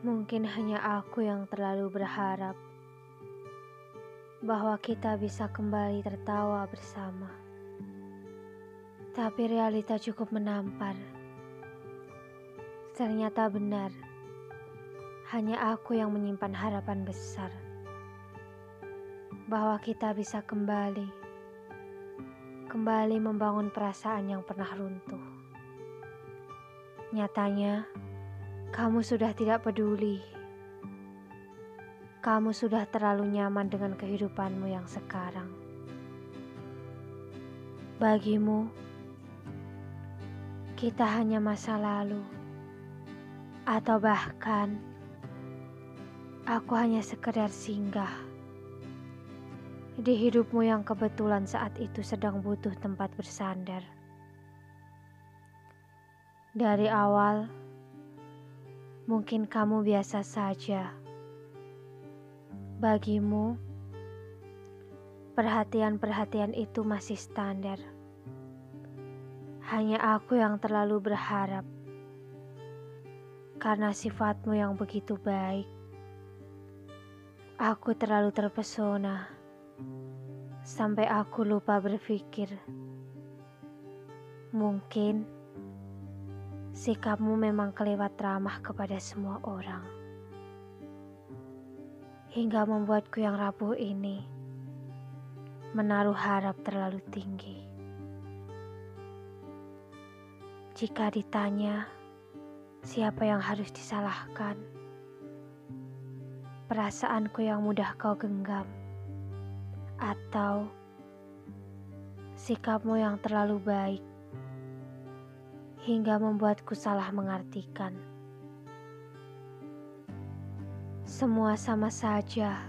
Mungkin hanya aku yang terlalu berharap bahwa kita bisa kembali tertawa bersama. Tapi realita cukup menampar. Ternyata benar, hanya aku yang menyimpan harapan besar bahwa kita bisa kembali, kembali membangun perasaan yang pernah runtuh. Nyatanya, kamu sudah tidak peduli. Kamu sudah terlalu nyaman dengan kehidupanmu yang sekarang. Bagimu, kita hanya masa lalu, atau bahkan aku hanya sekedar singgah di hidupmu yang kebetulan saat itu sedang butuh tempat bersandar. Dari awal, Mungkin kamu biasa saja. Bagimu, perhatian-perhatian itu masih standar. Hanya aku yang terlalu berharap karena sifatmu yang begitu baik. Aku terlalu terpesona sampai aku lupa berpikir. Mungkin sikapmu memang kelewat ramah kepada semua orang. Hingga membuatku yang rapuh ini menaruh harap terlalu tinggi. Jika ditanya siapa yang harus disalahkan, perasaanku yang mudah kau genggam, atau sikapmu yang terlalu baik hingga membuatku salah mengartikan. Semua sama saja.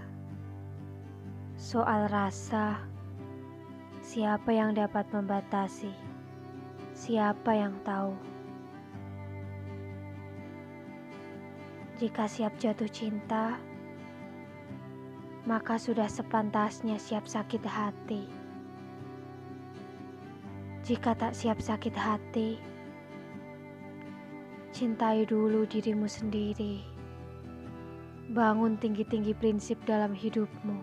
Soal rasa, siapa yang dapat membatasi? Siapa yang tahu? Jika siap jatuh cinta, maka sudah sepantasnya siap sakit hati. Jika tak siap sakit hati, Cintai dulu dirimu sendiri. Bangun tinggi-tinggi prinsip dalam hidupmu.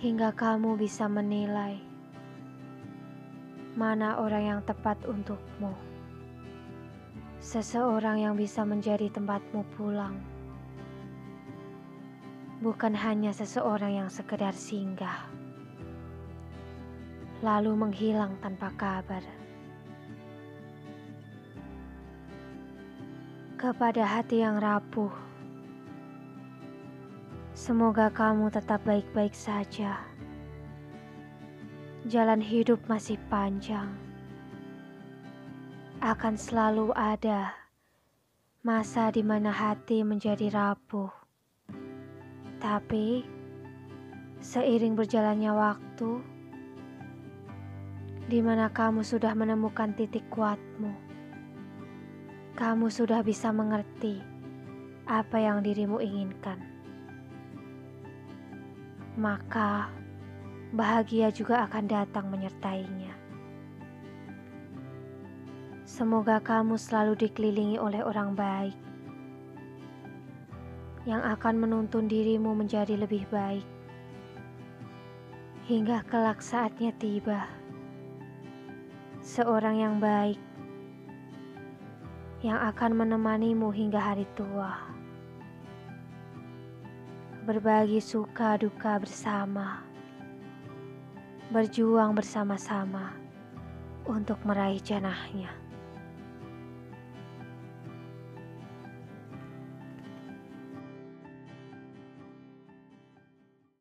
Hingga kamu bisa menilai mana orang yang tepat untukmu. Seseorang yang bisa menjadi tempatmu pulang. Bukan hanya seseorang yang sekedar singgah. Lalu menghilang tanpa kabar. Kepada hati yang rapuh. Semoga kamu tetap baik-baik saja. Jalan hidup masih panjang. Akan selalu ada masa di mana hati menjadi rapuh. Tapi seiring berjalannya waktu, di mana kamu sudah menemukan titik kuatmu kamu sudah bisa mengerti apa yang dirimu inginkan. Maka bahagia juga akan datang menyertainya. Semoga kamu selalu dikelilingi oleh orang baik yang akan menuntun dirimu menjadi lebih baik hingga kelak saatnya tiba. Seorang yang baik yang akan menemanimu hingga hari tua. Berbagi suka duka bersama, berjuang bersama-sama untuk meraih janahnya.